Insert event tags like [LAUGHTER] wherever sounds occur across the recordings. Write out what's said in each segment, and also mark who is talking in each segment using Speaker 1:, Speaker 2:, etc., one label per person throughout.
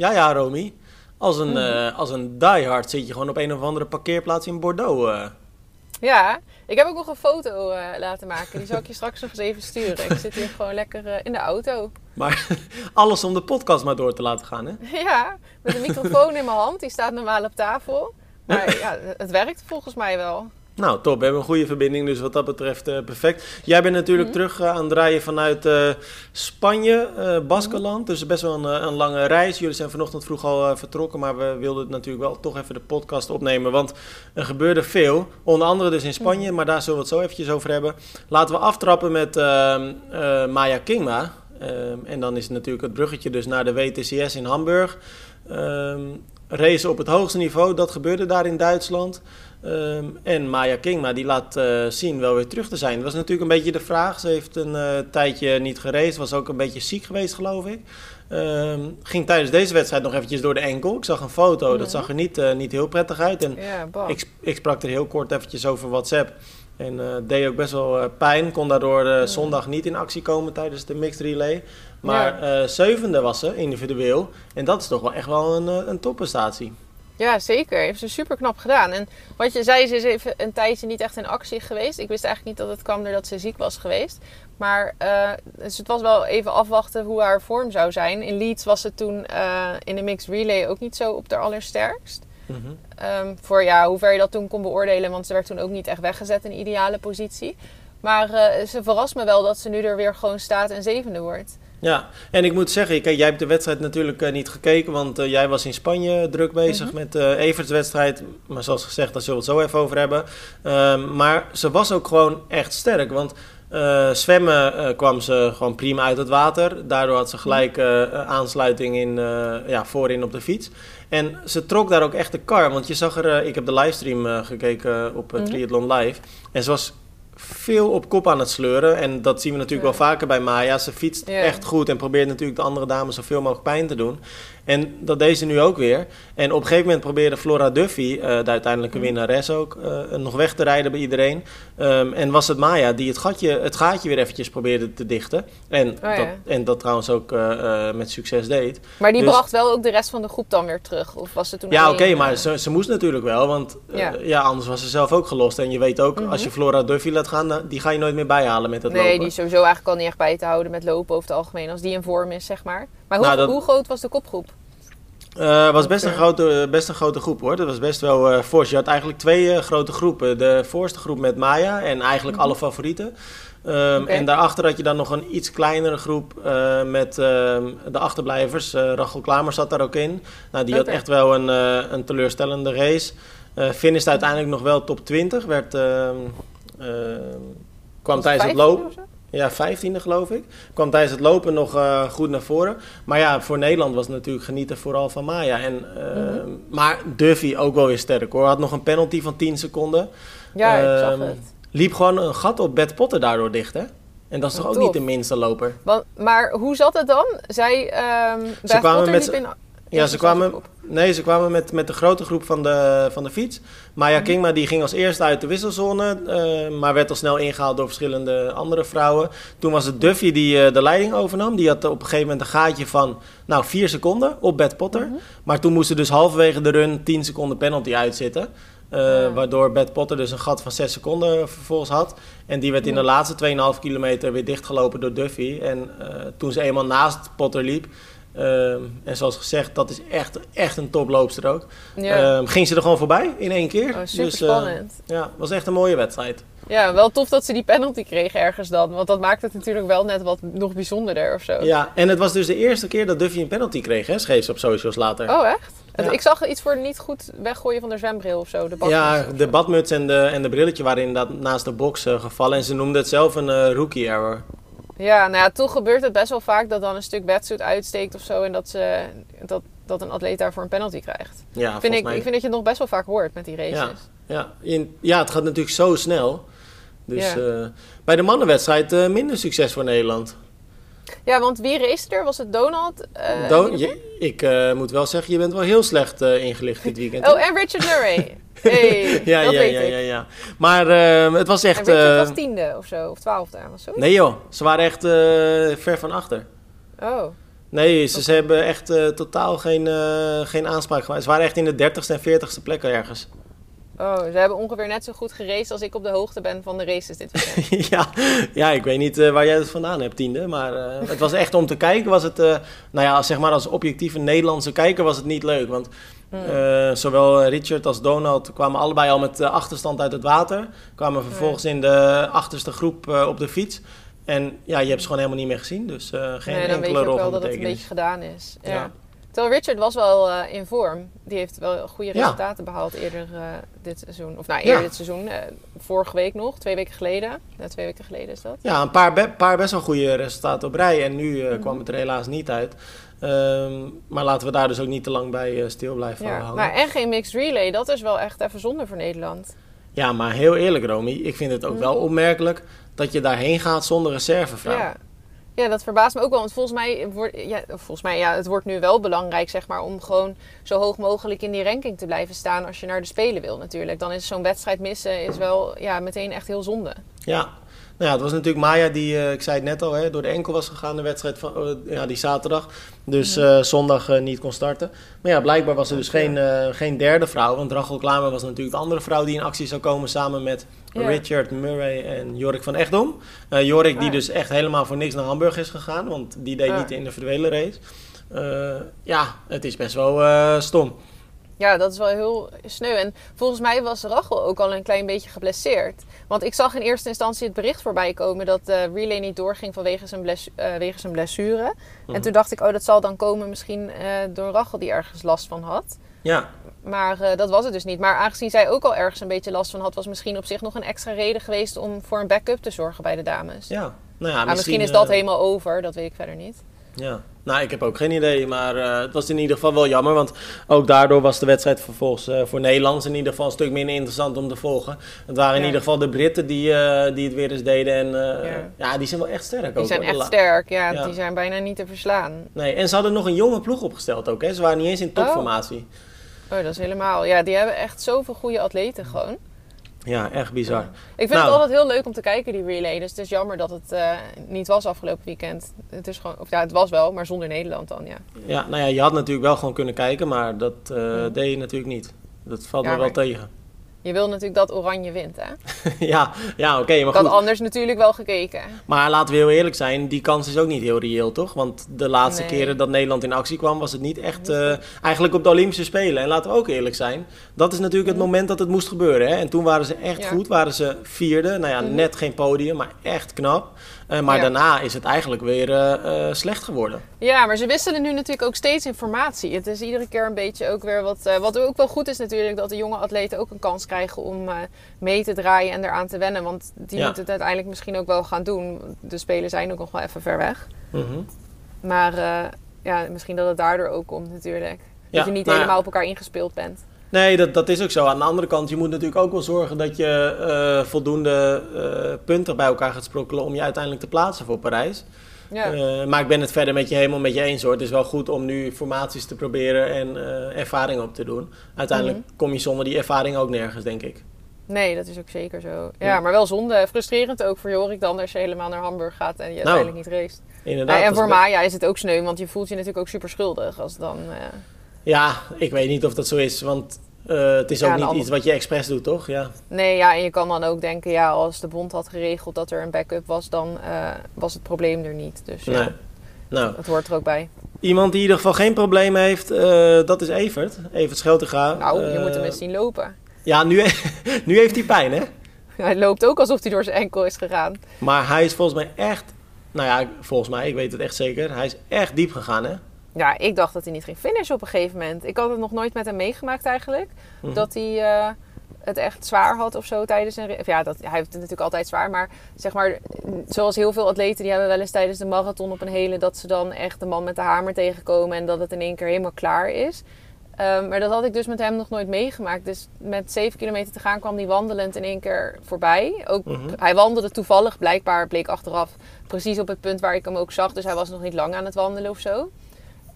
Speaker 1: Ja, ja, Romy. Als een, uh, als een diehard zit je gewoon op een of andere parkeerplaats in Bordeaux. Uh.
Speaker 2: Ja, ik heb ook nog een foto uh, laten maken. Die zal ik je straks nog eens even sturen. Ik zit hier gewoon lekker in de auto.
Speaker 1: Maar [LAUGHS] alles om de podcast maar door te laten gaan, hè? [LAUGHS]
Speaker 2: Ja, met een microfoon in mijn hand. Die staat normaal op tafel. Maar ja, het werkt volgens mij wel.
Speaker 1: Nou, top. We hebben een goede verbinding, dus wat dat betreft uh, perfect. Jij bent natuurlijk mm terug uh, aan het draaien vanuit uh, Spanje, Baskeland. Dus best wel een, een, lange reis. Jullie zijn vanochtend vroeg al vertrokken, maar we wilden natuurlijk wel toch even de podcast opnemen. Want er gebeurde veel, onder andere dus in Spanje, mhm. maar daar zullen we het zo eventjes over hebben. Laten we aftrappen met ehm, Maya Kingma. Ehm, en dan is het natuurlijk het bruggetje dus naar de WTCS in Hamburg. Um, race op het hoogste niveau, dat gebeurde daar in Duitsland. Ehm, en Maya Kingma die laat uh, zien wel weer terug te zijn. Dat was natuurlijk een beetje de vraag. Ze heeft een uh, tijdje niet gereden. Was ook een beetje ziek geweest, geloof ik. Um, ging tijdens deze wedstrijd nog eventjes door de enkel. Ik zag een foto, dat zag er niet, uh, niet heel prettig uit. En
Speaker 2: ja,
Speaker 1: ik, ik, sprak er heel kort eventjes over WhatsApp. En deed ook best wel pijn. Kon daardoor zondag niet in actie komen tijdens de mixed relay. Maar zevende was ze, individueel. En dat is toch wel echt wel een, een topprestatie.
Speaker 2: Ja, zeker. Heeft ze super knap gedaan. En wat je zei, ze is even een tijdje niet echt in actie geweest. Ik wist eigenlijk niet dat het kwam doordat ze ziek was geweest. Maar dus het was wel even afwachten hoe haar vorm zou zijn. In Leeds was ze toen in de mixed relay ook niet zo op de allersterkst. Mm -hmm. um, voor ja, hoe ver je dat toen kon beoordelen, want ze werd toen ook niet echt weggezet in ideale positie. Maar uh, ze verrast me wel dat ze nu er weer gewoon staat en zevende wordt.
Speaker 1: Ja, en ik moet zeggen, kijk, jij hebt de wedstrijd natuurlijk uh, niet gekeken, want uh, jij was in Spanje druk bezig mm -hmm. met uh, Everts wedstrijd. Maar zoals gezegd, daar zullen we het zo even over hebben. Uh, maar ze was ook gewoon echt sterk, want zwemmen kwam ze gewoon prima uit het water. Daardoor had ze gelijk aansluiting in, ja, voorin op de fiets. En ze trok daar ook echt de kar, want je zag er, ik heb de livestream gekeken op mm -hmm. Triathlon Live. En ze was veel op kop aan het sleuren. En dat zien we natuurlijk wel vaker bij Maya. Ze fietst echt goed en probeert natuurlijk de andere dames zoveel mogelijk pijn te doen. En dat deed ze nu ook weer. En op een gegeven moment probeerde Flora Duffy, uh, de uiteindelijke mm. winnares ook, uh, nog weg te rijden bij iedereen. Um, en was het Maya die het, gatje, het gaatje weer eventjes probeerde te dichten. En, oh, ja. dat, en dat trouwens ook uh, met succes deed.
Speaker 2: Maar die dus, bracht wel ook de rest van de groep dan weer terug? Of was het toen
Speaker 1: Ja, oké, okay, maar ze, ze, moest natuurlijk wel. Want ja. ja. anders was ze zelf ook gelost. En je weet ook, mm -hmm. als je Flora Duffy laat gaan, die ga je nooit meer bijhalen met het
Speaker 2: nee,
Speaker 1: lopen.
Speaker 2: Nee, die is sowieso eigenlijk al niet echt bij te houden met lopen over het algemeen. Als die in vorm is, zeg maar. Maar hoe, nou, dat... hoe groot was de kopgroep?
Speaker 1: Het uh, was best een, grote, best een grote groep hoor. Dat was best wel uh, fors. Je had eigenlijk twee uh, grote groepen. De voorste groep met Maya en eigenlijk mm -hmm. alle favorieten. Um, okay. En daarachter had je dan nog een iets kleinere groep met de achterblijvers. Rachel Klamer zat daar ook in. Nou, die okay. had echt wel een, een teleurstellende race. finished uiteindelijk nog wel top 20. Werd, ehm, kwam tijdens het lopen. Ja, vijftiende geloof ik. Kwam tijdens het lopen nog uh, goed naar voren. Maar ja, voor Nederland was het natuurlijk genieten vooral van Maya. En, uh, mm -hmm. Maar Duffy ook wel weer sterk hoor. Had nog een penalty van 10 seconden.
Speaker 2: Ja, ik zag het.
Speaker 1: Liep gewoon een gat op Beth Potter daardoor dicht hè? En dat is toch ook niet de minste loper?
Speaker 2: Want, maar hoe zat het dan? Zij, um, Beth Potter
Speaker 1: met
Speaker 2: liep in...
Speaker 1: Ja, ze kwamen, nee, ze kwamen met, met de grote groep van de, van de fiets. Maya mm. Kingma die ging als eerste uit de wisselzone, uh, maar werd al snel ingehaald door verschillende andere vrouwen. Toen was het Duffy die uh, de leiding overnam. Die had op een gegeven moment een gaatje van nou, vier seconden op Beth Potter. -hmm. Maar toen moesten dus halverwege de run 10 seconden penalty uitzitten. Uh, ja. Waardoor Beth Potter dus een gat van 6 seconden vervolgens had. En die werd in de laatste 2,5 kilometer weer dichtgelopen door Duffy. En toen ze eenmaal naast Potter liep, Um, en zoals gezegd, dat is echt, echt een toploopster ook. Ja. Um, ging ze er gewoon voorbij in één keer.
Speaker 2: Oh, super dus, spannend.
Speaker 1: Uh, ja, was echt een mooie wedstrijd.
Speaker 2: Ja, wel tof dat ze die penalty kreeg ergens dan. Want dat maakt het natuurlijk wel net wat nog bijzonderder of zo.
Speaker 1: Ja, en het was dus de eerste keer dat Duffy een penalty kreeg, hè? Schreef ze op socials later.
Speaker 2: Oh, echt? Ja. Ik zag iets voor niet goed weggooien van de zwembril of zo. De
Speaker 1: ja, de badmuts en de, en de brilletje waren inderdaad naast de box uh, gevallen. En ze noemde het zelf een uh, rookie error.
Speaker 2: Ja, nou ja, toch gebeurt het best wel vaak dat dan een stuk wetsuit uitsteekt of zo. En dat, ze, dat, dat een atleet daarvoor een penalty krijgt. Ja, vind ik, mij... ik vind dat je het nog best wel vaak hoort met die races.
Speaker 1: Ja, ja. In, ja het gaat natuurlijk zo snel. Dus ja. uh, bij de mannenwedstrijd uh, minder succes voor Nederland.
Speaker 2: Ja, want wie race er? Was het Donald?
Speaker 1: Uh, Don je, ik moet wel zeggen, je bent wel heel slecht ingelicht dit weekend.
Speaker 2: oh, en Richard Murray. [LAUGHS] Hey, [LAUGHS]
Speaker 1: ja,
Speaker 2: dat
Speaker 1: ja,
Speaker 2: weet
Speaker 1: ja,
Speaker 2: ik.
Speaker 1: ja, ja. Maar uh, het was echt...
Speaker 2: Was tiende of zo, of twaalfde. Was zo?
Speaker 1: Nee joh, ze waren echt uh, ver van achter.
Speaker 2: Oh.
Speaker 1: Nee, ze, hebben echt uh, totaal geen, geen aanspraak gemaakt. Ze waren echt in de 30ste en 40ste plek ergens.
Speaker 2: Oh, ze hebben ongeveer net zo goed geraced als ik op de hoogte ben van de races dit weekend. [LAUGHS]
Speaker 1: ja, ja, ik weet niet uh, waar jij het vandaan hebt, tiende. Maar het was echt om te kijken, was het... nou ja, zeg maar als objectieve Nederlandse kijker was het niet leuk. Want hmm. zowel Richard als Donald kwamen allebei al met achterstand uit het water. Kwamen vervolgens in de achterste groep op de fiets. En ja, je hebt ze gewoon helemaal niet meer gezien. Dus geen nee, dan weet je ook wel dat het
Speaker 2: een beetje gedaan is. Ja. Terwijl Richard was wel uh, in vorm. Die heeft wel goede resultaten behaald eerder uh, dit seizoen. Of nou, eerder dit seizoen. vorige week nog, twee weken geleden. Ja, twee weken geleden is dat.
Speaker 1: Ja, een paar, be paar best wel goede resultaten op rij. En nu mm kwam het er helaas niet uit. Um, maar laten we daar dus ook niet te lang bij stil blijven ja, houden.
Speaker 2: Maar en geen mixed relay, dat is wel echt even zonde voor Nederland.
Speaker 1: Ja, maar heel eerlijk, Romy. Ik vind het ook mhm. wel opmerkelijk dat je daarheen gaat zonder reservevrouw.
Speaker 2: Ja. Ja, dat verbaast me ook wel. Want volgens mij, wordt, ja, volgens mij ja, het wordt nu wel belangrijk zeg maar, om gewoon zo hoog mogelijk in die ranking te blijven staan als je naar de Spelen wil natuurlijk. Dan is zo'n wedstrijd missen is wel ja, meteen echt heel zonde.
Speaker 1: Ja, nou ja, het was natuurlijk Maya die, uh, ik zei het net al, hè, door de enkel was gegaan de wedstrijd van uh, ja, die zaterdag. Dus uh, zondag niet kon starten. Maar ja, blijkbaar was er dus geen, geen derde vrouw. Want Rachel Klamer was natuurlijk de andere vrouw die in actie zou komen samen met Richard Murray en Jorik van Echtdom. Jorik die dus echt helemaal voor niks naar Hamburg is gegaan. Want die deed niet de individuele race. ja, het is best wel stom.
Speaker 2: Ja, dat is wel heel sneu. En volgens mij was Rachel ook al een klein beetje geblesseerd. Want ik zag in eerste instantie het bericht voorbij komen dat de relay niet doorging vanwege zijn, uh, zijn blessure. En mhm. toen dacht ik, oh, dat zal dan komen misschien uh, door Rachel die ergens last van had.
Speaker 1: Ja.
Speaker 2: Maar uh, dat was het dus niet. Maar aangezien zij ook al ergens een beetje last van had, was misschien op zich nog een extra reden geweest om voor een backup te zorgen bij de dames.
Speaker 1: Ja,
Speaker 2: nou ja, misschien, misschien is dat helemaal over, dat weet ik verder niet.
Speaker 1: Ja, nou, ik heb ook geen idee. Maar uh, het was in ieder geval wel jammer. Want ook daardoor was de wedstrijd vervolgens uh, voor Nederlands in ieder geval een stuk minder interessant om te volgen. Het waren in ieder geval de Britten die, uh, die het weer eens deden. En ja. ja. die zijn wel echt sterk.
Speaker 2: Die zijn echt sterk, ja, Die zijn bijna niet te verslaan.
Speaker 1: Nee, en ze hadden nog een jonge ploeg opgesteld ook. Hè? Ze waren niet eens in topformatie.
Speaker 2: Oh. oh, dat is helemaal. Ja, die hebben echt zoveel goede atleten gewoon.
Speaker 1: Ja, echt bizar.
Speaker 2: Ik vind het nou. altijd heel leuk om te kijken, die relay. Dus het is jammer dat het uh, niet was afgelopen weekend. Het is gewoon, of ja, het was wel, maar zonder Nederland dan, ja.
Speaker 1: Ja, nou ja, je had natuurlijk wel gewoon kunnen kijken, maar dat uh, deed je natuurlijk niet. Dat valt ja, me wel tegen.
Speaker 2: Je wil natuurlijk dat Oranje wint, hè? [LAUGHS]
Speaker 1: ja, ja oké. Okay,
Speaker 2: maar goed. anders natuurlijk wel gekeken.
Speaker 1: Maar laten we heel eerlijk zijn, die kans is ook niet heel reëel, toch? Want de laatste keren dat Nederland in actie kwam, was het niet echt... Uh, eigenlijk op de Olympische Spelen. En laten we ook eerlijk zijn, dat is natuurlijk het moment dat het moest gebeuren, hè? En toen waren ze echt goed, waren ze vierde. Nou ja, mhm. net geen podium, maar echt knap. Uh, maar daarna is het eigenlijk weer uh, slecht geworden.
Speaker 2: Ja, maar ze wisselen nu natuurlijk ook steeds informatie. Het is iedere keer een beetje ook weer wat... wat ook wel goed is natuurlijk, dat de jonge atleten ook een kans krijgen om mee te draaien en eraan te wennen. Want die moeten het uiteindelijk misschien ook wel gaan doen. De spelen zijn ook nog wel even ver weg. Mm -hmm. Maar ja, misschien dat het daardoor ook komt natuurlijk. Dat je niet nou helemaal op elkaar ingespeeld bent.
Speaker 1: Nee, dat, dat is ook zo. Aan de andere kant, je moet natuurlijk ook wel zorgen dat je uh, voldoende uh, punten bij elkaar gaat sprokkelen om je uiteindelijk te plaatsen voor Parijs. Ja. Uh, maar ik ben het verder met je helemaal met je eens hoor. Het is wel goed om nu formaties te proberen en ervaring op te doen. Uiteindelijk mhm. kom je zonder die ervaring ook nergens, denk ik.
Speaker 2: Nee, dat is ook zeker zo. Ja, maar wel zonde. Frustrerend ook voor Jorik dan als je helemaal naar Hamburg gaat en je nou, uiteindelijk niet race. Inderdaad. En voor Maya is het ook sneu, want je voelt je natuurlijk ook super schuldig als dan...
Speaker 1: Ja, ik weet niet of dat zo is, want uh, het is ook niet iets wat je expres doet, toch? Ja.
Speaker 2: Nee, ja, en je kan dan ook denken, ja, als de bond had geregeld dat er een backup was, dan uh, was het probleem er niet. Dus nee. ja, nou, dat hoort er ook bij.
Speaker 1: Iemand die in ieder geval geen probleem heeft, uh, dat is Evert. Evert Scheltega.
Speaker 2: Nou, je moet hem eens zien lopen.
Speaker 1: Ja, nu, [LAUGHS] nu heeft hij pijn, hè? [LAUGHS]
Speaker 2: hij loopt ook alsof hij door zijn enkel is gegaan.
Speaker 1: Maar hij is volgens mij echt, nou ja, volgens mij, ik weet het echt zeker, hij is echt diep gegaan, hè?
Speaker 2: Ja, ik dacht dat hij niet ging finishen op een gegeven moment. Ik had het nog nooit met hem meegemaakt eigenlijk. Mhm. Dat hij uh, het echt zwaar had of zo tijdens een... Ja, dat, hij heeft het natuurlijk altijd zwaar. Maar zeg maar, zoals heel veel atleten... die hebben wel eens tijdens de marathon op een hele... dat ze dan echt de man met de hamer tegenkomen... en dat het in één keer helemaal klaar is. Um, maar dat had ik dus met hem nog nooit meegemaakt. Dus met 7 kilometer te gaan kwam hij wandelend in één keer voorbij. Ook, mhm. Hij wandelde toevallig, blijkbaar bleek achteraf... precies op het punt waar ik hem ook zag. Dus hij was nog niet lang aan het wandelen of zo.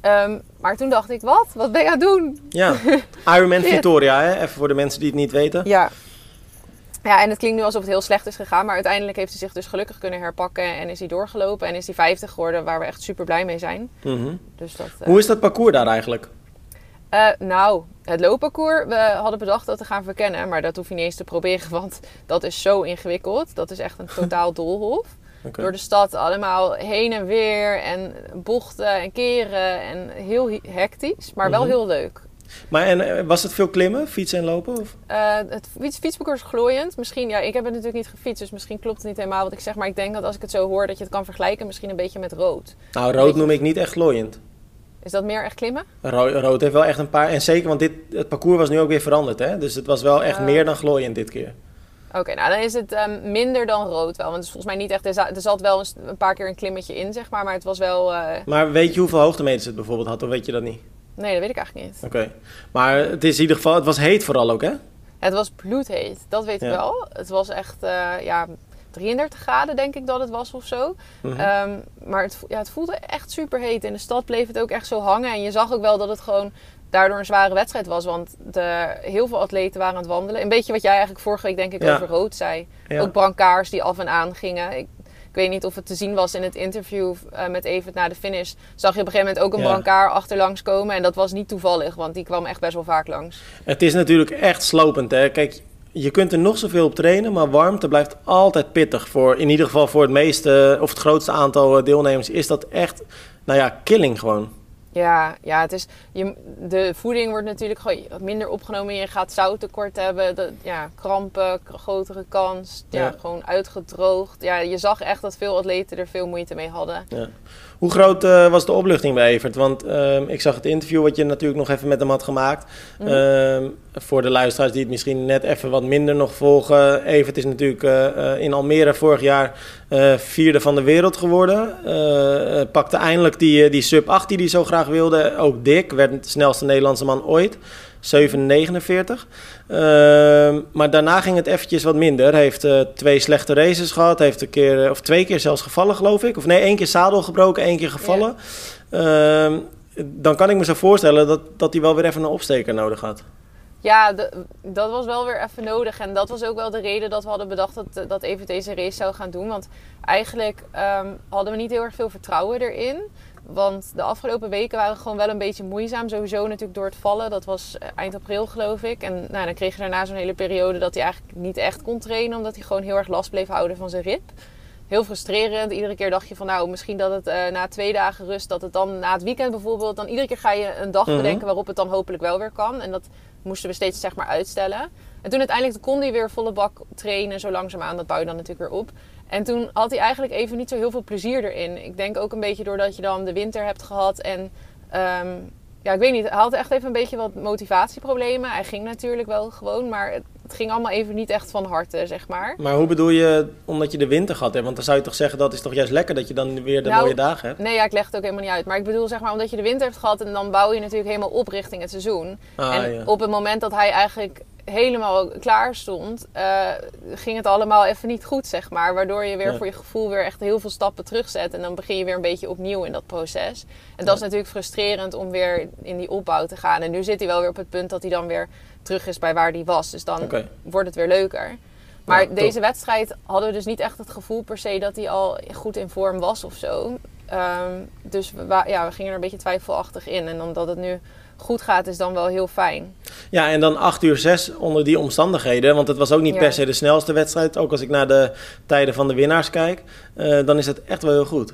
Speaker 2: Um, maar toen dacht ik, wat? Wat ben je aan het doen?
Speaker 1: Ja, [LAUGHS] Ironman Victoria, hè? even voor de mensen die het niet weten.
Speaker 2: Ja. Ja, en het klinkt nu alsof het heel slecht is gegaan. Maar uiteindelijk heeft hij zich dus gelukkig kunnen herpakken. En is hij doorgelopen. En is hij 50 geworden, waar we echt super blij mee zijn.
Speaker 1: Mhm.
Speaker 2: Dus dat, eh,
Speaker 1: Hoe is dat parcours daar eigenlijk?
Speaker 2: eh, nou, het loopparcours, we hadden bedacht dat te gaan verkennen. Maar dat hoef je niet eens te proberen, [LAUGHS] want dat is zo ingewikkeld. Dat is echt een totaal [LAUGHS] doolhof. Door de stad allemaal heen en weer en bochten en keren. En heel hectisch, maar wel
Speaker 1: Mhm.
Speaker 2: heel leuk.
Speaker 1: Maar en, eh, was het veel klimmen, fietsen en lopen? Of?
Speaker 2: Eh, het fiets, fietsparcours is glooiend. Misschien, ja, ik heb het natuurlijk niet gefietst, dus misschien klopt het niet helemaal wat ik zeg. Maar ik denk dat als ik het zo hoor, dat je het kan vergelijken misschien een beetje met rood.
Speaker 1: Nou, rood noem ik niet echt glooiend.
Speaker 2: Is dat meer echt klimmen?
Speaker 1: Ro- rood heeft wel echt een paar... En zeker, want dit, het parcours was nu ook weer veranderd, hè? Dus het was wel echt meer dan glooiend dit keer.
Speaker 2: Oké, nou dan is het ehm, minder dan rood wel. Want het is volgens mij niet echt... Er, za- zat wel een, paar keer een klimmetje in, zeg maar. Maar het was wel... eh,
Speaker 1: Maar weet je hoeveel hoogtemeters het bijvoorbeeld had, of weet je dat niet?
Speaker 2: nee, dat weet ik eigenlijk niet.
Speaker 1: Oké. Maar het is in ieder geval... Het was heet vooral ook, hè?
Speaker 2: Het was bloedheet, dat weet ik wel. Het was echt, eh, ja, 33 graden denk ik dat het was of zo.
Speaker 1: Mhm.
Speaker 2: Ehm, maar het, ja, het voelde echt super heet. In de stad bleef het ook echt zo hangen. En je zag ook wel dat het gewoon daardoor een zware wedstrijd was. Want de, heel veel atleten waren aan het wandelen. Een beetje wat jij eigenlijk vorige week denk ik
Speaker 1: Ja.
Speaker 2: over rood zei.
Speaker 1: Ja.
Speaker 2: Ook brancards die af en aan gingen. Ik, ik weet niet of het te zien was in het interview eh, met Evert na de finish. Zag je op een gegeven moment ook een
Speaker 1: Ja.
Speaker 2: brancard achterlangs komen. En dat was niet toevallig, want die kwam echt best wel vaak langs.
Speaker 1: Het is natuurlijk echt slopend, hè? Kijk, je kunt er nog zoveel op trainen, maar warmte blijft altijd pittig. Voor, in ieder geval voor het meeste of het grootste aantal eh, deelnemers is dat echt, nou ja, killing gewoon.
Speaker 2: Ja, ja het is, je, de voeding wordt natuurlijk gewoon minder opgenomen. Je gaat zouttekort hebben. De, ja, krampen, grotere kans. Ja,
Speaker 1: Ja.
Speaker 2: Gewoon uitgedroogd. Ja, je zag echt dat veel atleten er veel moeite mee hadden.
Speaker 1: Hoe groot eh, was de opluchting bij Evert? Want ehm, ik zag het interview wat je natuurlijk nog even met hem had gemaakt.
Speaker 2: Mhm.
Speaker 1: Ehm, voor de luisteraars die het misschien net even wat minder nog volgen. Evert is natuurlijk eh, eh, in Almere vorig jaar vierde van de wereld geworden. Pakte eindelijk die, die sub 8 die hij zo graag wilde. Ook dik, werd de snelste Nederlandse man ooit. 7,49. Ehm, maar daarna ging het eventjes wat minder. Heeft eh, twee slechte races gehad. Heeft een keer, eh, of twee keer zelfs gevallen, geloof ik. Of nee, één keer zadel gebroken, één keer gevallen. Ehm, dan kan ik me zo voorstellen dat, dat hij wel weer even een opsteker nodig had.
Speaker 2: Ja, dat was wel weer even nodig. En dat was ook wel de reden dat we hadden bedacht dat, dat Evert deze race zou gaan doen. Want eigenlijk ehm, hadden we niet heel erg veel vertrouwen erin. Want de afgelopen weken waren gewoon wel een beetje moeizaam. Sowieso natuurlijk door het vallen. Dat was eh, eind april geloof ik. En nou, dan kreeg je daarna zo'n hele periode dat hij eigenlijk niet echt kon trainen. Omdat hij gewoon heel erg last bleef houden van zijn rib. Heel frustrerend. Iedere keer dacht je van nou, misschien dat het eh, na twee dagen rust, dat het dan na het weekend bijvoorbeeld, dan iedere keer ga je een dag
Speaker 1: Mhm.
Speaker 2: bedenken waarop het dan hopelijk wel weer kan. En dat moesten we steeds zeg maar uitstellen. En toen uiteindelijk kon hij weer volle bak trainen, zo langzaamaan. Dat bouw je dan natuurlijk weer op. En toen had hij eigenlijk even niet zo heel veel plezier erin. Ik denk ook een beetje doordat je dan de winter hebt gehad. En ehm, ja, ik weet niet, hij had echt even een beetje wat motivatieproblemen. Hij ging natuurlijk wel gewoon, maar het, het ging allemaal even niet echt van harte, zeg maar.
Speaker 1: Maar hoe bedoel je, omdat je de winter gehad hebt? Want dan zou je toch zeggen, dat is toch juist lekker dat je dan weer de
Speaker 2: Nou,
Speaker 1: mooie dagen hebt?
Speaker 2: Nee, ja, ik leg het ook helemaal niet uit. Maar ik bedoel, zeg maar, omdat je de winter hebt gehad en dan bouw je natuurlijk helemaal op richting het seizoen.
Speaker 1: Ah,
Speaker 2: en
Speaker 1: ja.
Speaker 2: op het moment dat hij eigenlijk helemaal klaar stond, eh, ging het allemaal even niet goed, zeg maar. Waardoor je weer
Speaker 1: Ja.
Speaker 2: voor je gevoel weer echt heel veel stappen terugzet. En dan begin je weer een beetje opnieuw in dat proces. En dat is natuurlijk frustrerend om weer in die opbouw te gaan. En nu zit hij wel weer op het punt dat hij dan weer terug is bij waar hij was. Dus dan wordt het weer leuker. Maar
Speaker 1: Ja,
Speaker 2: deze wedstrijd hadden we dus niet echt het gevoel per se dat hij al goed in vorm was of zo. Ehm, dus we, ja, we gingen er een beetje twijfelachtig in. En omdat het nu goed gaat, is dan wel heel fijn.
Speaker 1: Ja, en dan 8 uur 6 onder die omstandigheden. Want het was ook niet
Speaker 2: Ja.
Speaker 1: per se de snelste wedstrijd. Ook als ik naar de tijden van de winnaars kijk, eh, dan is het echt wel heel goed.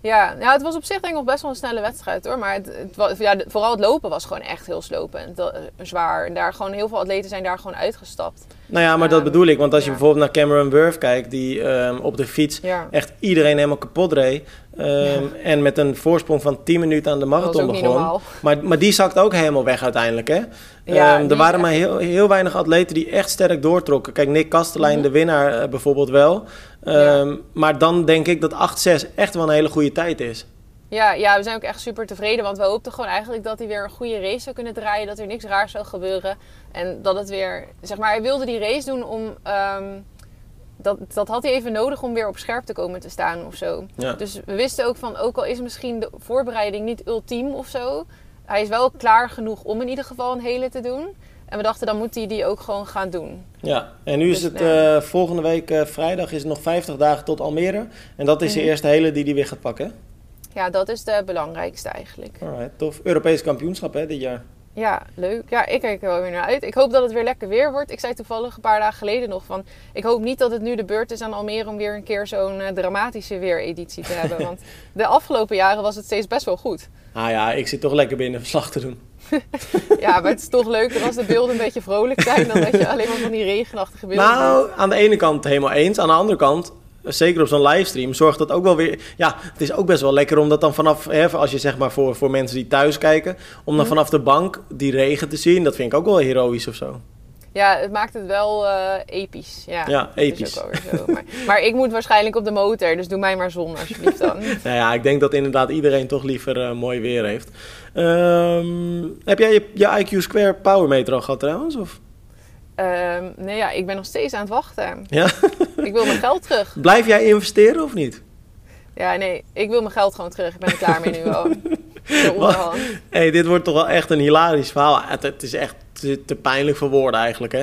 Speaker 2: Ja, nou, het was op zich denk ik nog best wel een snelle wedstrijd hoor. Maar het, het ja, vooral het lopen was gewoon echt heel slopend. Eh, zwaar. En daar gewoon heel veel atleten zijn daar gewoon uitgestapt.
Speaker 1: Nou ja, maar dat
Speaker 2: Ehm,
Speaker 1: bedoel ik. Want als je
Speaker 2: ja.
Speaker 1: bijvoorbeeld naar Cameron Wurf kijkt, die ehm, op de fiets
Speaker 2: Ja,
Speaker 1: echt iedereen helemaal kapot reed. ehm, En met een voorsprong van 10 minuten aan de marathon begon. Maar, maar die zakt ook helemaal weg uiteindelijk, hè?
Speaker 2: Ja,
Speaker 1: er waren maar heel, heel weinig atleten die echt sterk doortrokken. Kijk, Nick Kastelein,
Speaker 2: Mhm.
Speaker 1: de winnaar eh, bijvoorbeeld wel. Maar dan denk ik dat 8-6 echt wel een hele goede tijd is.
Speaker 2: Ja, ja, we zijn ook echt super tevreden. Want we hoopten gewoon eigenlijk dat hij weer een goede race zou kunnen draaien. Dat er niks raars zou gebeuren. En dat het weer... Zeg maar, hij wilde die race doen om... ehm, dat, dat had hij even nodig om weer op scherp te komen te staan of zo.
Speaker 1: Ja.
Speaker 2: Dus we wisten ook van... Ook al is misschien de voorbereiding niet ultiem of zo... Hij is wel klaar genoeg om in ieder geval een hele te doen. En we dachten, dan moet hij die ook gewoon gaan doen.
Speaker 1: Ja, en nu is
Speaker 2: Dus,
Speaker 1: het
Speaker 2: ja.
Speaker 1: eh, volgende week eh, vrijdag is het nog 50 dagen tot Almere. En dat is de
Speaker 2: Mhm.
Speaker 1: eerste hele die hij weer gaat pakken.
Speaker 2: Ja, dat is de belangrijkste eigenlijk.
Speaker 1: Alright, tof. Europees kampioenschap hè, dit jaar.
Speaker 2: Ja, leuk. Ja, ik kijk er wel weer naar uit. Ik hoop dat het weer lekker weer wordt. Ik zei toevallig een paar dagen geleden nog van... ik hoop niet dat het nu de beurt is aan Almere om weer een keer zo'n eh, dramatische weereditie te [LAUGHS] hebben. Want de afgelopen jaren was het steeds best wel goed.
Speaker 1: Ah ja, ik zit toch lekker binnen verslag te doen. [LAUGHS]
Speaker 2: Ja, maar het is toch leuker als de beelden een beetje vrolijk zijn... dan dat je [LAUGHS] alleen maar van die regenachtige beelden.
Speaker 1: Nou, aan de ene kant helemaal eens. Aan de andere kant, zeker op zo'n livestream, zorgt dat ook wel weer... Ja, het is ook best wel lekker om dat dan vanaf... Hè, als je zeg maar voor, voor mensen die thuis kijken... om dan
Speaker 2: Mhm.
Speaker 1: vanaf de bank die regen te zien. Dat vind ik ook wel heroïs of zo.
Speaker 2: Ja, het maakt het wel eh, episch. Ja,
Speaker 1: Ja, episch.
Speaker 2: zo. Maar, maar ik moet waarschijnlijk op de motor, dus doe mij maar zon alsjeblieft dan. [LAUGHS]
Speaker 1: Nou ja, ik denk dat inderdaad iedereen toch liever eh, mooi weer heeft. Ehm, heb jij je, je IQ Square Power Meter al gehad trouwens? Of?
Speaker 2: Ehm, nee, ja, ik ben nog steeds aan het wachten.
Speaker 1: Ja? [LAUGHS]
Speaker 2: Ik wil mijn geld terug.
Speaker 1: Blijf jij investeren of niet?
Speaker 2: Ja, nee, ik wil mijn geld gewoon terug. Ik ben er klaar mee nu [LAUGHS] onderhand.
Speaker 1: hey, dit wordt toch wel echt een hilarisch verhaal. Het, het is echt te, te pijnlijk voor woorden eigenlijk, hè?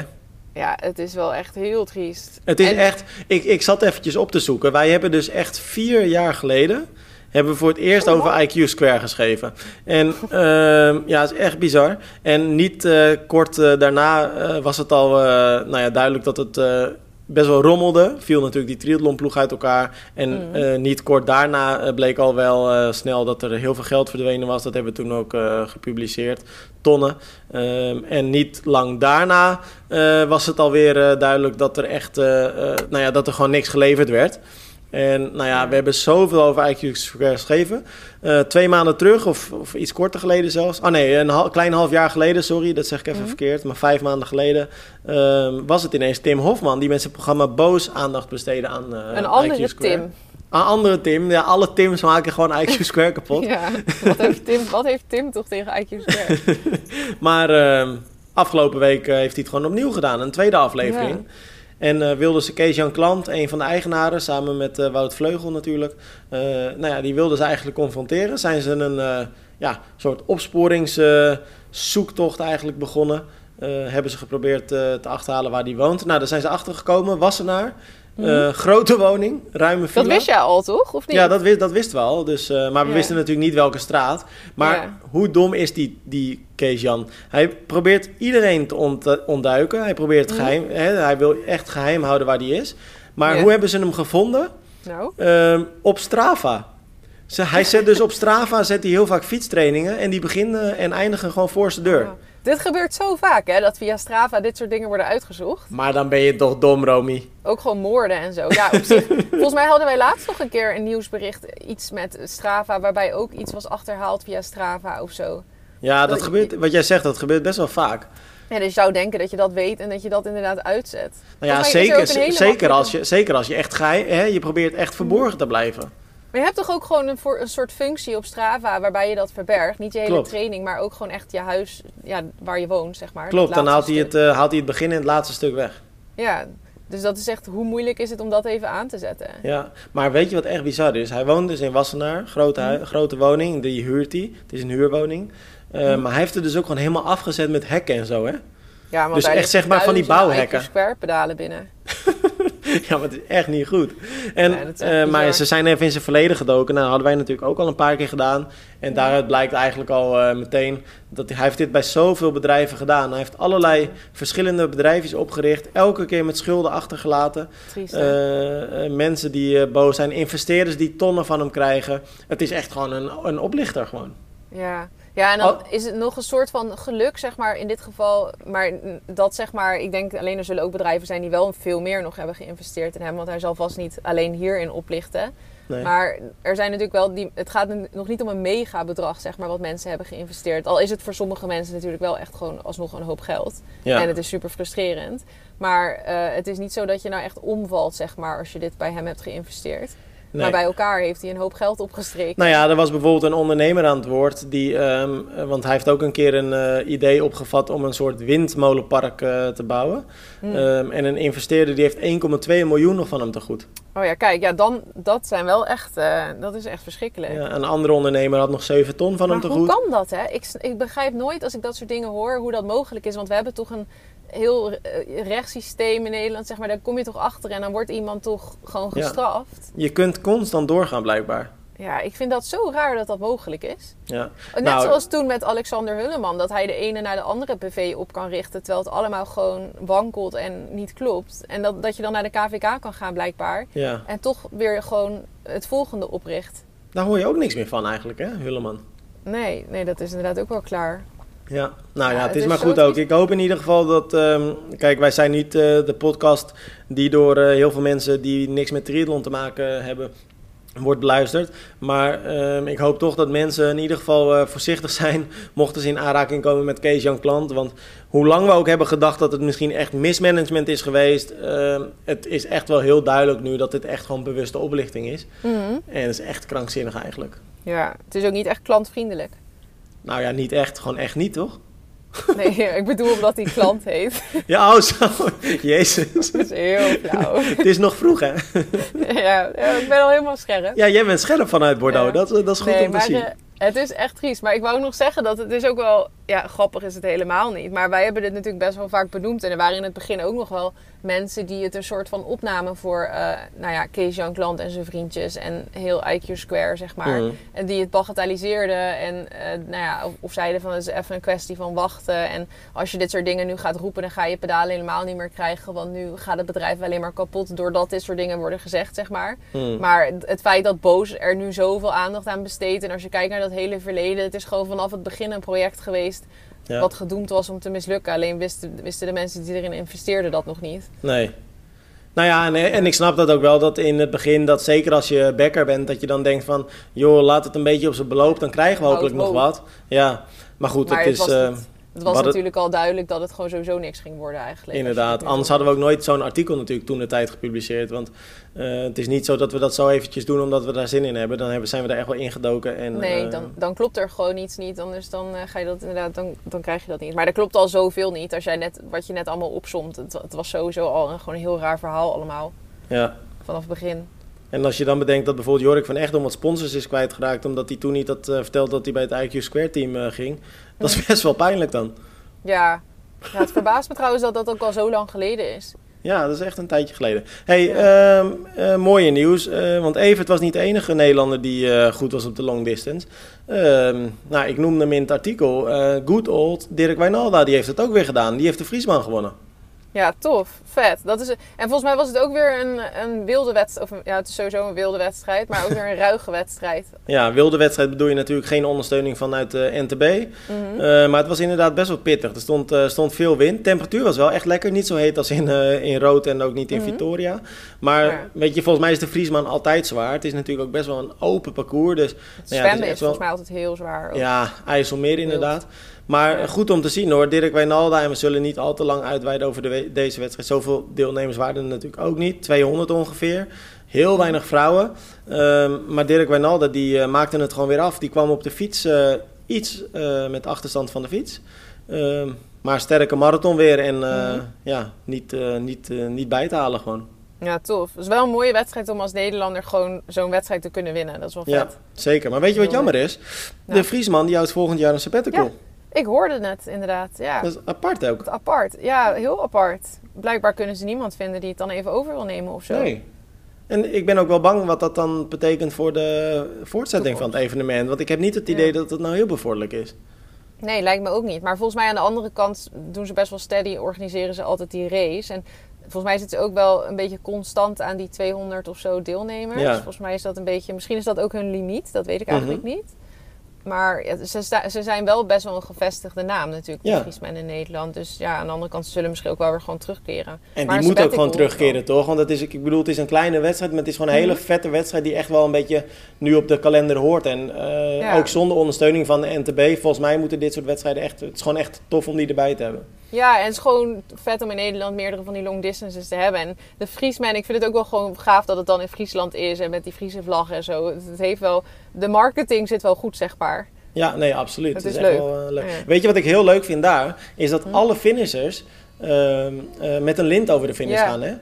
Speaker 2: Ja, het is wel echt heel triest.
Speaker 1: Het is
Speaker 2: En-
Speaker 1: echt... Ik, ik zat eventjes op te zoeken. Wij hebben dus echt vier jaar geleden... hebben we voor het eerst
Speaker 2: Oh,
Speaker 1: over IQ Square geschreven. En [LAUGHS] ehm, ja, het is echt bizar. En niet eh, kort eh, daarna eh, was het al nou ja, duidelijk dat het... Best wel rommelde. Viel natuurlijk die triathlonploeg uit elkaar. En
Speaker 2: Mhm.
Speaker 1: eh, niet kort daarna eh, bleek al wel eh, snel dat er heel veel geld verdwenen was. Dat hebben we toen ook gepubliceerd. Tonnen. Ehm, en niet lang daarna was het alweer duidelijk dat er echt, nou ja, dat er gewoon niks geleverd werd. En nou ja,
Speaker 2: Ja.
Speaker 1: we hebben zoveel over IQ Square geschreven. Eh, twee maanden terug, of, of iets korter geleden zelfs. Ah nee, een hal- klein half jaar geleden, sorry, dat zeg ik even
Speaker 2: Mhm.
Speaker 1: verkeerd. Maar vijf maanden geleden ehm, was het ineens Tim Hofman die met zijn programma Boos aandacht besteedde aan eh
Speaker 2: Een andere. Tim.
Speaker 1: Een andere Tim. Ja, alle Tims maken gewoon IQ [LAUGHS] Square kapot.
Speaker 2: Ja, wat heeft Tim, wat heeft Tim toch tegen IQ Square? [LAUGHS]
Speaker 1: Maar ehm, afgelopen week eh, heeft hij het gewoon opnieuw gedaan. Een tweede aflevering. En eh, wilde ze Kees-Jan Klant, een van de eigenaren, samen met eh, Wout Vleugel natuurlijk. eh, nou ja, die wilden ze eigenlijk confronteren. Zijn ze een ja, soort opsporingszoektocht eigenlijk begonnen. Hebben ze geprobeerd te achterhalen waar die woont. Nou, daar zijn ze achter gekomen. Eh, grote woning, ruime villa.
Speaker 2: Dat wist jij al, toch? Of niet?
Speaker 1: Ja, dat, wist, dat wisten we al. Dus, eh, maar we
Speaker 2: Ja.
Speaker 1: wisten natuurlijk niet welke straat. Maar
Speaker 2: Ja.
Speaker 1: hoe dom is die, die Kees-Jan? Hij probeert iedereen te ont- ontduiken. Hij probeert
Speaker 2: Mhm.
Speaker 1: geheim... Hè, hij wil echt geheim houden waar hij is. Maar
Speaker 2: Ja.
Speaker 1: hoe hebben ze hem gevonden?
Speaker 2: Nou,
Speaker 1: Ehm, op Strava. Ze, hij zet dus op [LAUGHS] Strava zet hij heel vaak fietstrainingen. En die beginnen en eindigen gewoon voor zijn deur.
Speaker 2: oh. Dit gebeurt zo vaak, hè? Dat via Strava dit soort dingen worden uitgezocht.
Speaker 1: Maar dan ben je toch dom, Romy.
Speaker 2: Ook gewoon moorden en zo. Ja, op zich. [LAUGHS] Volgens mij hadden wij laatst nog een keer een nieuwsbericht. Iets met Strava, waarbij ook iets was achterhaald via Strava of zo.
Speaker 1: Ja, dat
Speaker 2: Dat-
Speaker 1: gebeurt, wat jij zegt, dat gebeurt best wel vaak.
Speaker 2: Ja, dus je zou denken dat je dat weet en dat je dat inderdaad uitzet.
Speaker 1: Nou ja,
Speaker 2: er
Speaker 1: zeker, zeker, als je, zeker als je echt geheim... Hè, je probeert echt verborgen te blijven.
Speaker 2: Maar je hebt toch ook gewoon een, voor, een soort functie op Strava waarbij je dat verbergt. Niet je hele
Speaker 1: Klopt.
Speaker 2: training, maar ook gewoon echt je huis, ja, waar je woont, zeg maar.
Speaker 1: Klopt, dan haalt hij, het, eh, haalt hij het begin en het laatste stuk weg.
Speaker 2: Ja, dus dat is echt, hoe moeilijk is het om dat even aan te zetten?
Speaker 1: Ja, maar weet je wat echt bizar is? Hij woont dus in Wassenaar, grote,
Speaker 2: Mhm.
Speaker 1: grote woning, die huurt hij. Het is een huurwoning. Eh,
Speaker 2: Mhm.
Speaker 1: Maar hij heeft het dus ook gewoon helemaal afgezet met hekken en zo, hè?
Speaker 2: Ja, want
Speaker 1: Dus echt, zeg maar, van die bouwhekken.
Speaker 2: Square pedalen binnen. [LAUGHS] [LAUGHS]
Speaker 1: ja, maar het is echt niet goed. En, eh, maar ze zijn even in zijn verleden gedoken. Nou, dat hadden wij natuurlijk ook al een paar keer gedaan. En daaruit blijkt eigenlijk al eh, meteen dat hij, hij heeft dit bij zoveel bedrijven gedaan. Hij heeft allerlei verschillende bedrijfjes opgericht. Elke keer met schulden achtergelaten.
Speaker 2: Triest.
Speaker 1: Eh, mensen die boos zijn, investeerders die tonnen van hem krijgen. Het is echt gewoon een, een oplichter gewoon.
Speaker 2: Ja. Ja, en dan
Speaker 1: Oh.
Speaker 2: is het nog een soort van geluk, zeg maar, in dit geval. Maar dat, zeg maar, ik denk alleen er zullen ook bedrijven zijn die wel veel meer nog hebben geïnvesteerd in hem. Want hij zal vast niet alleen hierin oplichten.
Speaker 1: Nee.
Speaker 2: Maar er zijn natuurlijk wel, die, het gaat nog niet om een mega bedrag, zeg maar, wat mensen hebben geïnvesteerd. Al is het voor sommige mensen natuurlijk wel echt gewoon alsnog een hoop geld.
Speaker 1: ja.
Speaker 2: En het is super frustrerend. Maar eh, het is niet zo dat je nou echt omvalt, zeg maar, als je dit bij hem hebt geïnvesteerd.
Speaker 1: Nee.
Speaker 2: Maar bij elkaar heeft hij een hoop geld opgestreken.
Speaker 1: Nou ja, er was bijvoorbeeld een ondernemer aan het woord, die, ehm, eh, want hij heeft ook een keer een eh, idee opgevat om een soort windmolenpark eh, te bouwen.
Speaker 2: Hmm.
Speaker 1: Ehm, en een investeerder die heeft 1,2 miljoen nog van hem te goed.
Speaker 2: Oh ja, kijk, ja, dan, dat zijn wel echt, eh, dat is echt verschrikkelijk.
Speaker 1: Ja, een andere ondernemer had nog 7 ton van
Speaker 2: maar
Speaker 1: hem te
Speaker 2: hoe
Speaker 1: goed.
Speaker 2: kan dat, hè? Ik, ik begrijp nooit als ik dat soort dingen hoor, hoe dat mogelijk is. Want we hebben toch een heel eh, rechtssysteem in Nederland, zeg maar. Daar kom je toch achter en dan wordt iemand toch gewoon
Speaker 1: Ja.
Speaker 2: gestraft.
Speaker 1: Je kunt constant doorgaan blijkbaar.
Speaker 2: Ja, ik vind dat zo raar dat dat mogelijk is.
Speaker 1: Ja.
Speaker 2: Net
Speaker 1: Nou,
Speaker 2: zoals toen met Alexander Hulleman, dat hij de ene naar de andere PV op kan richten, terwijl het allemaal gewoon wankelt en niet klopt. En dat, dat je dan naar de KVK kan gaan blijkbaar
Speaker 1: Ja,
Speaker 2: en toch weer gewoon het volgende opricht.
Speaker 1: daar hoor je ook niks meer van eigenlijk, hè, Hulleman.
Speaker 2: Nee, nee, dat is inderdaad ook wel klaar.
Speaker 1: Ja, nou ja,
Speaker 2: Ja,
Speaker 1: het is maar goed ook. Ik hoop in ieder geval dat... ehm, kijk, wij zijn niet eh, de podcast die door eh, heel veel mensen die niks met triathlon te maken hebben... wordt beluisterd. Maar ehm, ik hoop toch dat mensen in ieder geval eh, voorzichtig zijn... [LAUGHS] mochten ze in aanraking komen met Kees-Jan Klant. Want hoe lang we ook hebben gedacht dat het misschien echt mismanagement is geweest... ehm, het is echt wel heel duidelijk nu dat dit echt gewoon bewuste oplichting is.
Speaker 2: Mhm.
Speaker 1: En het is echt krankzinnig eigenlijk.
Speaker 2: Ja, het is ook niet echt klantvriendelijk.
Speaker 1: Nou ja, niet echt. Gewoon echt niet, toch? [LAUGHS]
Speaker 2: Nee, ik bedoel omdat hij klant heet.
Speaker 1: Ja, oh zo. Jezus.
Speaker 2: Dat is heel flauw. [LAUGHS]
Speaker 1: Het is nog vroeg, hè? [LAUGHS]
Speaker 2: Ja, ik ben al helemaal scherp.
Speaker 1: Ja, jij bent scherp vanuit Bordeaux.
Speaker 2: Ja.
Speaker 1: Dat, dat is goed
Speaker 2: nee,
Speaker 1: om te zien.
Speaker 2: het is echt triest. Maar ik wou ook nog zeggen dat het is ook wel... Ja, grappig is het helemaal niet. Maar wij hebben dit natuurlijk best wel vaak benoemd. En er waren in het begin ook nog wel mensen die het een soort van opnamen voor... eh, nou ja, Kees Jan Klant en zijn vriendjes. En heel IQ Square, zeg maar.
Speaker 1: Mhm.
Speaker 2: En die het bagatelliseerden. En eh, nou ja, of, of zeiden van het is even een kwestie van wachten. En als je dit soort dingen nu gaat roepen, dan ga je pedalen helemaal niet meer krijgen. Want nu gaat het bedrijf alleen maar kapot doordat dit soort dingen worden gezegd, zeg maar.
Speaker 1: Hmm.
Speaker 2: Maar het- het feit dat Boos er nu zoveel aandacht aan besteedt. En als je kijkt naar dat hele verleden, het is gewoon vanaf het begin een project geweest.
Speaker 1: Ja.
Speaker 2: Wat gedoemd was om te mislukken. Alleen wisten, wisten de mensen die erin investeerden dat nog niet.
Speaker 1: Nee. Nou ja, en, en ik snap dat ook wel, dat in het begin, dat zeker als je backer bent, dat je dan denkt van, joh, laat het een beetje op zijn beloop, dan krijgen we hopelijk nog wat. Ja, maar goed,
Speaker 2: Maar
Speaker 1: het
Speaker 2: het
Speaker 1: is... eh,
Speaker 2: niet- Het was
Speaker 1: het-
Speaker 2: natuurlijk al duidelijk dat het gewoon sowieso niks ging worden eigenlijk.
Speaker 1: Inderdaad, anders hadden we ook nooit zo'n artikel natuurlijk toen de tijd gepubliceerd. Want eh, het is niet zo dat we dat zo eventjes doen omdat we daar zin in hebben. Dan hebben, zijn we er echt wel ingedoken. En,
Speaker 2: Nee,
Speaker 1: eh,
Speaker 2: dan, dan klopt er gewoon iets niet. Anders dan, eh, ga je dat inderdaad, dan, dan krijg je dat niet. Maar er klopt al zoveel niet. Als jij net, wat je net allemaal opzomt. Het, het was sowieso al een, gewoon een heel raar verhaal allemaal.
Speaker 1: Ja.
Speaker 2: Vanaf het begin.
Speaker 1: En als je dan bedenkt dat bijvoorbeeld Jorik van Echt om wat sponsors is kwijtgeraakt... omdat hij toen niet had eh, verteld dat hij bij het IQ Square team eh, ging. Dat is best wel pijnlijk dan.
Speaker 2: Ja. ja, het verbaast me trouwens dat dat ook al zo lang geleden is.
Speaker 1: Ja, dat is echt een tijdje geleden. hey, ehm, eh, mooie nieuws. want Evert was niet de enige Nederlander die goed was op de long distance. Ehm, nou, ik noemde hem in het artikel. good old Dirk Wijnalda, die heeft het ook weer gedaan. Die heeft de Friesman gewonnen.
Speaker 2: Ja, tof. Vet. Dat is, en volgens mij was het ook weer een, een wilde wedstrijd. Of ja, het is sowieso een wilde wedstrijd. Maar ook weer een [LAUGHS] ruige wedstrijd.
Speaker 1: Ja, wilde wedstrijd bedoel je natuurlijk geen ondersteuning vanuit de NTB.
Speaker 2: Mhm.
Speaker 1: Eh, maar het was inderdaad best wel pittig. Er stond, eh, stond veel wind. Temperatuur was wel echt lekker. Niet zo heet als in, eh, in Rood en ook niet in
Speaker 2: Mhm.
Speaker 1: Victoria. Maar
Speaker 2: Ja.
Speaker 1: weet je, volgens mij is de Friesman altijd zwaar. Het is natuurlijk ook best wel een open parcours. Dus
Speaker 2: Het
Speaker 1: ja, het
Speaker 2: zwemmen
Speaker 1: is wel-
Speaker 2: volgens mij altijd heel zwaar. ook.
Speaker 1: Ja, IJsselmeer inderdaad. Maar goed om te zien hoor. Dirk Wijnalda. En we zullen niet al te lang uitweiden over de we- deze wedstrijd. Zoveel deelnemers waren er natuurlijk ook niet. 200 ongeveer. Heel weinig vrouwen. Ehm, maar Dirk Wijnalda die eh, maakte het gewoon weer af. Die kwam op de fiets eh, iets eh, met achterstand van de fiets. Ehm, maar sterke marathon weer. En
Speaker 2: Mhm.
Speaker 1: ja, niet, niet, niet bij te halen gewoon.
Speaker 2: Ja, tof. Het is wel een mooie wedstrijd om als Nederlander gewoon zo'n wedstrijd te kunnen winnen. Dat is wel vet.
Speaker 1: Ja, zeker. Maar weet je wat jammer is? De Friesman die houdt volgend jaar een sabbatical.
Speaker 2: Ja. Ik hoorde het inderdaad. Ja.
Speaker 1: Dat is apart ook.
Speaker 2: Apart. Ja, heel apart. Blijkbaar kunnen ze niemand vinden die het dan even over wil nemen of zo.
Speaker 1: Nee. En ik ben ook wel bang wat dat dan betekent voor de voortzetting van het evenement. Want ik heb niet het idee
Speaker 2: Ja.
Speaker 1: dat het nou heel bevorderlijk is.
Speaker 2: Nee, lijkt me ook niet. Maar volgens mij aan de andere kant doen ze best wel steady, organiseren ze altijd die race. En volgens mij zitten ze ook wel een beetje constant aan die 200 of zo deelnemers.
Speaker 1: Ja.
Speaker 2: Volgens mij is dat een beetje, misschien is dat ook hun limiet, dat weet ik
Speaker 1: Mhm.
Speaker 2: eigenlijk niet. Maar ja, ze, ze zijn wel best wel een gevestigde naam natuurlijk,
Speaker 1: Ja.
Speaker 2: Friesmen in Nederland. Dus ja, aan de andere kant ze zullen misschien ook wel weer gewoon terugkeren.
Speaker 1: En
Speaker 2: Maar
Speaker 1: die moet ook gewoon terugkeren, toch? Want het is, ik bedoel, het is een kleine wedstrijd, maar het is gewoon een hele
Speaker 2: Mhm.
Speaker 1: vette wedstrijd die echt wel een beetje nu op de kalender hoort. En eh,
Speaker 2: Ja.
Speaker 1: ook zonder ondersteuning van de NTB, volgens mij moeten dit soort wedstrijden echt, het is gewoon echt tof om die erbij te hebben.
Speaker 2: Ja, en het is gewoon vet om in Nederland meerdere van die long distances te hebben. En de Friesman, ik vind het ook wel gewoon gaaf dat het dan in Friesland is en met die Friese vlag en zo. Het, heeft wel, de marketing zit wel goed, zeg maar.
Speaker 1: Ja, nee, absoluut.
Speaker 2: Het is
Speaker 1: echt
Speaker 2: leuk.
Speaker 1: wel, eh, leuk.
Speaker 2: Ja. Hm.
Speaker 1: Weet je wat ik heel leuk vind daar? Is dat alle finishers ehm, eh, met een lint over de finish
Speaker 2: Ja.
Speaker 1: gaan, hè?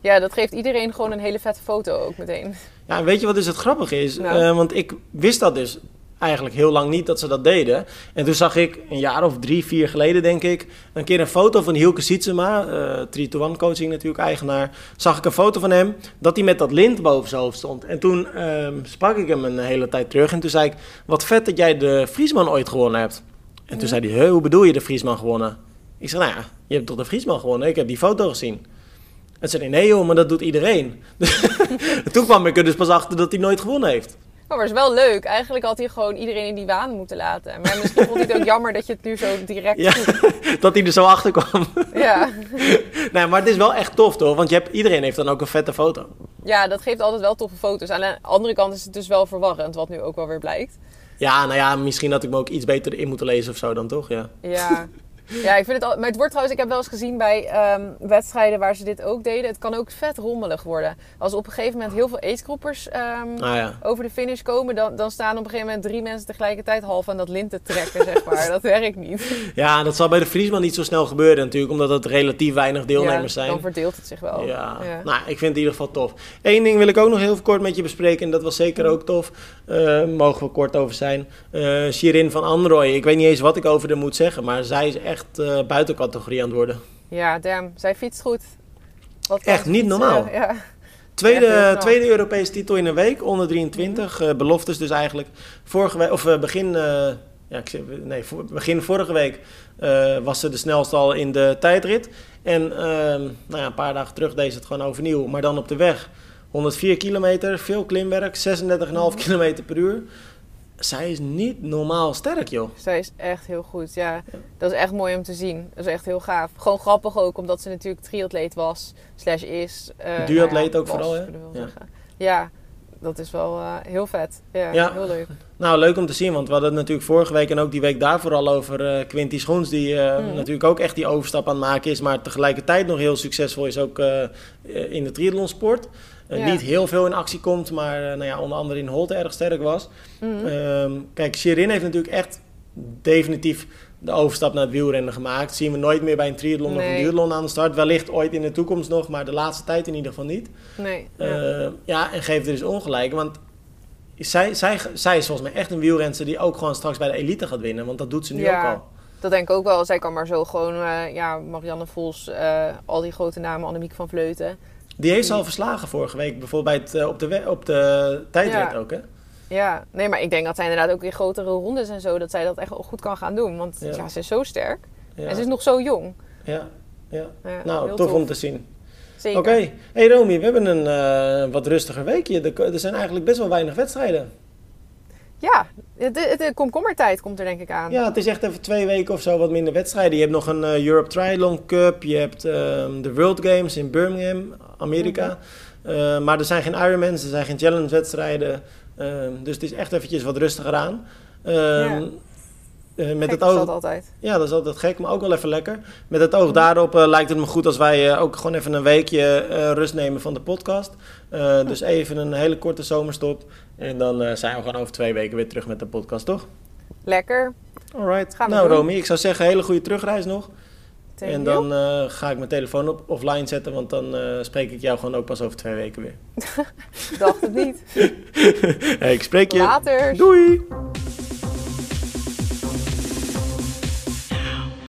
Speaker 2: Ja, dat geeft iedereen gewoon een hele vette foto ook meteen.
Speaker 1: Ja, en weet je wat dus het grappige is?
Speaker 2: Nou.
Speaker 1: Eh, want ik wist dat dus eigenlijk heel lang niet dat ze dat deden. En toen zag ik een jaar of drie, vier geleden, denk ik, een keer een foto van Hielke Sietsema, eh 3-to-1 coaching natuurlijk, eigenaar. Zag ik een foto van hem, dat hij met dat lint boven zijn hoofd stond. En toen ehm, sprak ik hem een hele tijd terug en toen zei ik, wat vet dat jij de Friesman ooit gewonnen hebt. En toen zei hij, "Huh, hoe bedoel je de Friesman gewonnen? Ik zei, nou ja, je hebt toch de Friesman gewonnen? Ik heb die foto gezien. En zei hij, nee joh, maar dat doet iedereen. [LAUGHS] toen kwam ik er dus pas achter dat hij nooit gewonnen heeft.
Speaker 2: Oh, maar het is wel leuk. Eigenlijk had hij gewoon iedereen in die waan moeten laten. Maar misschien vond hij het ook jammer dat je het nu zo direct
Speaker 1: Ja, [LAUGHS] dat hij er zo achter kwam.
Speaker 2: Ja. [LAUGHS]
Speaker 1: nee, maar het is wel echt tof toch? Want je hebt, iedereen heeft dan ook een vette foto.
Speaker 2: ja, dat geeft altijd wel toffe foto's. Aan de andere kant is het dus wel verwarrend, wat nu ook wel weer blijkt.
Speaker 1: Ja, nou ja, misschien had ik me ook iets beter in moeten lezen of zo dan toch? Ja.
Speaker 2: Ja. [LAUGHS] Ja, ik vind het al. Maar het wordt trouwens, ik heb wel eens gezien bij ehm, wedstrijden waar ze dit ook deden. Het kan ook vet rommelig worden. Als op een gegeven moment heel veel agegroepers ehm
Speaker 1: ja.
Speaker 2: over de finish komen, dan, dan staan op een gegeven moment drie mensen tegelijkertijd half aan dat lint te trekken, zeg maar. [LAUGHS] Dat werkt niet.
Speaker 1: ja, dat zal bij de Friesman niet zo snel gebeuren natuurlijk, omdat het relatief weinig deelnemers
Speaker 2: Ja,
Speaker 1: zijn.
Speaker 2: Dan verdeelt het zich wel.
Speaker 1: Ja,
Speaker 2: Ja.
Speaker 1: nou, ik vind het in ieder geval tof. Eén ding wil ik ook nog heel kort met je bespreken. En dat was zeker ook tof. Eh, mogen we kort over zijn. Eh Shirin van Androoy. Ik weet niet eens wat ik over haar moet zeggen. Maar zij is echt eh buiten categorie aan het worden.
Speaker 2: Ja, damn. Zij fietst goed. Wat
Speaker 1: Echt niet
Speaker 2: fietsen?
Speaker 1: normaal.
Speaker 2: Ja. Echt
Speaker 1: Tweede, tweede Europese titel in een week. Onder 23. eh, beloftes dus eigenlijk. Vorige week, of eh, begin... eh, ja, ik zeg, nee, voor- begin vorige week was ze de snelste al in de tijdrit. En ehm, nou ja, een paar dagen terug deed ze het gewoon overnieuw. Maar dan op de weg. 104 kilometer, veel klimwerk, 36,5 kilometer per uur. Zij is niet normaal sterk, joh.
Speaker 2: Zij is echt heel goed. Ja, dat is echt mooi om te zien. Dat is echt heel gaaf. Gewoon grappig ook, omdat ze natuurlijk triatleet was, slash is. eh,
Speaker 1: Duatleet
Speaker 2: nou
Speaker 1: ook vooral, hè? Ja.
Speaker 2: Ja, dat is wel eh, heel vet. Ja,
Speaker 1: Ja.
Speaker 2: heel leuk.
Speaker 1: Nou, leuk om te zien, want we hadden het natuurlijk vorige week en ook die week daarvoor al over eh Quinty Schoens, die
Speaker 2: Mhm.
Speaker 1: natuurlijk ook echt die overstap aan het maken is, maar tegelijkertijd nog heel succesvol is ook in de triathlonsport. Eh,
Speaker 2: Ja.
Speaker 1: Niet heel veel in actie komt, maar eh, nou ja, onder andere in Holte erg sterk was.
Speaker 2: Mhm.
Speaker 1: Ehm, kijk, Shirin heeft natuurlijk echt definitief de overstap naar het wielrennen gemaakt. Zien we nooit meer bij een triathlon of een duathlon aan de start. Wellicht ooit in de toekomst nog, maar de laatste tijd in ieder geval niet.
Speaker 2: nee. ja.
Speaker 1: Eh, ja, en geeft er dus ongelijk. Want zij, zij, zij is volgens mij echt een wielrenster die ook gewoon straks bij de elite gaat winnen. Want dat doet ze nu
Speaker 2: Ja.
Speaker 1: ook al.
Speaker 2: Dat denk ik ook wel. Zij kan maar zo gewoon, eh, ja, Marianne Vos, eh, al die grote namen, Annemiek van Vleuten.
Speaker 1: Die heeft ze al verslagen vorige week. Bijvoorbeeld bij het, eh, op, de op de tijdrit
Speaker 2: Ja.
Speaker 1: ook, hè?
Speaker 2: Ja, nee, maar ik denk dat zij inderdaad ook in grotere rondes en zo, dat zij dat echt wel goed kan gaan doen. Want
Speaker 1: Ja.
Speaker 2: ja, ze is zo sterk.
Speaker 1: Ja,
Speaker 2: En ze is nog zo jong.
Speaker 1: ja, ja. Nou, tof, om te zien.
Speaker 2: Zeker.
Speaker 1: Oké. Hey Romy, we hebben een eh, wat rustiger weekje. Er, er zijn eigenlijk best wel weinig wedstrijden.
Speaker 2: Ja, de, komkommertijd komt er denk ik aan.
Speaker 1: Ja, het is echt even twee weken of zo wat minder wedstrijden. Je hebt nog een eh, Europe Triathlon Cup. Je hebt ehm, de World Games in Birmingham, Amerika. Eh, maar er zijn geen Ironmans, er zijn geen challenge wedstrijden. Ehm, dus het is echt eventjes wat rustiger aan. Ehm,
Speaker 2: Ja.
Speaker 1: eh, met
Speaker 2: Gek
Speaker 1: het oog,
Speaker 2: dat altijd.
Speaker 1: ja, dat is altijd gek, maar ook wel even lekker. Met het oog daarop lijkt het me goed als wij ook gewoon even een weekje rust nemen van de podcast. Dus even een hele korte zomerstop. En dan eh, zijn we gewoon over twee weken weer terug met de podcast, toch?
Speaker 2: Lekker.
Speaker 1: Alright.
Speaker 2: Gaan we
Speaker 1: nou,
Speaker 2: doen.
Speaker 1: Romy, ik zou zeggen, hele goede terugreis nog.
Speaker 2: Thank
Speaker 1: en dan eh, ga ik mijn telefoon op offline zetten, want dan eh, spreek ik jou gewoon ook pas over twee weken weer. [LAUGHS]
Speaker 2: Dacht het niet. [LAUGHS]
Speaker 1: hey, ik spreek je.
Speaker 2: Later.
Speaker 1: Doei!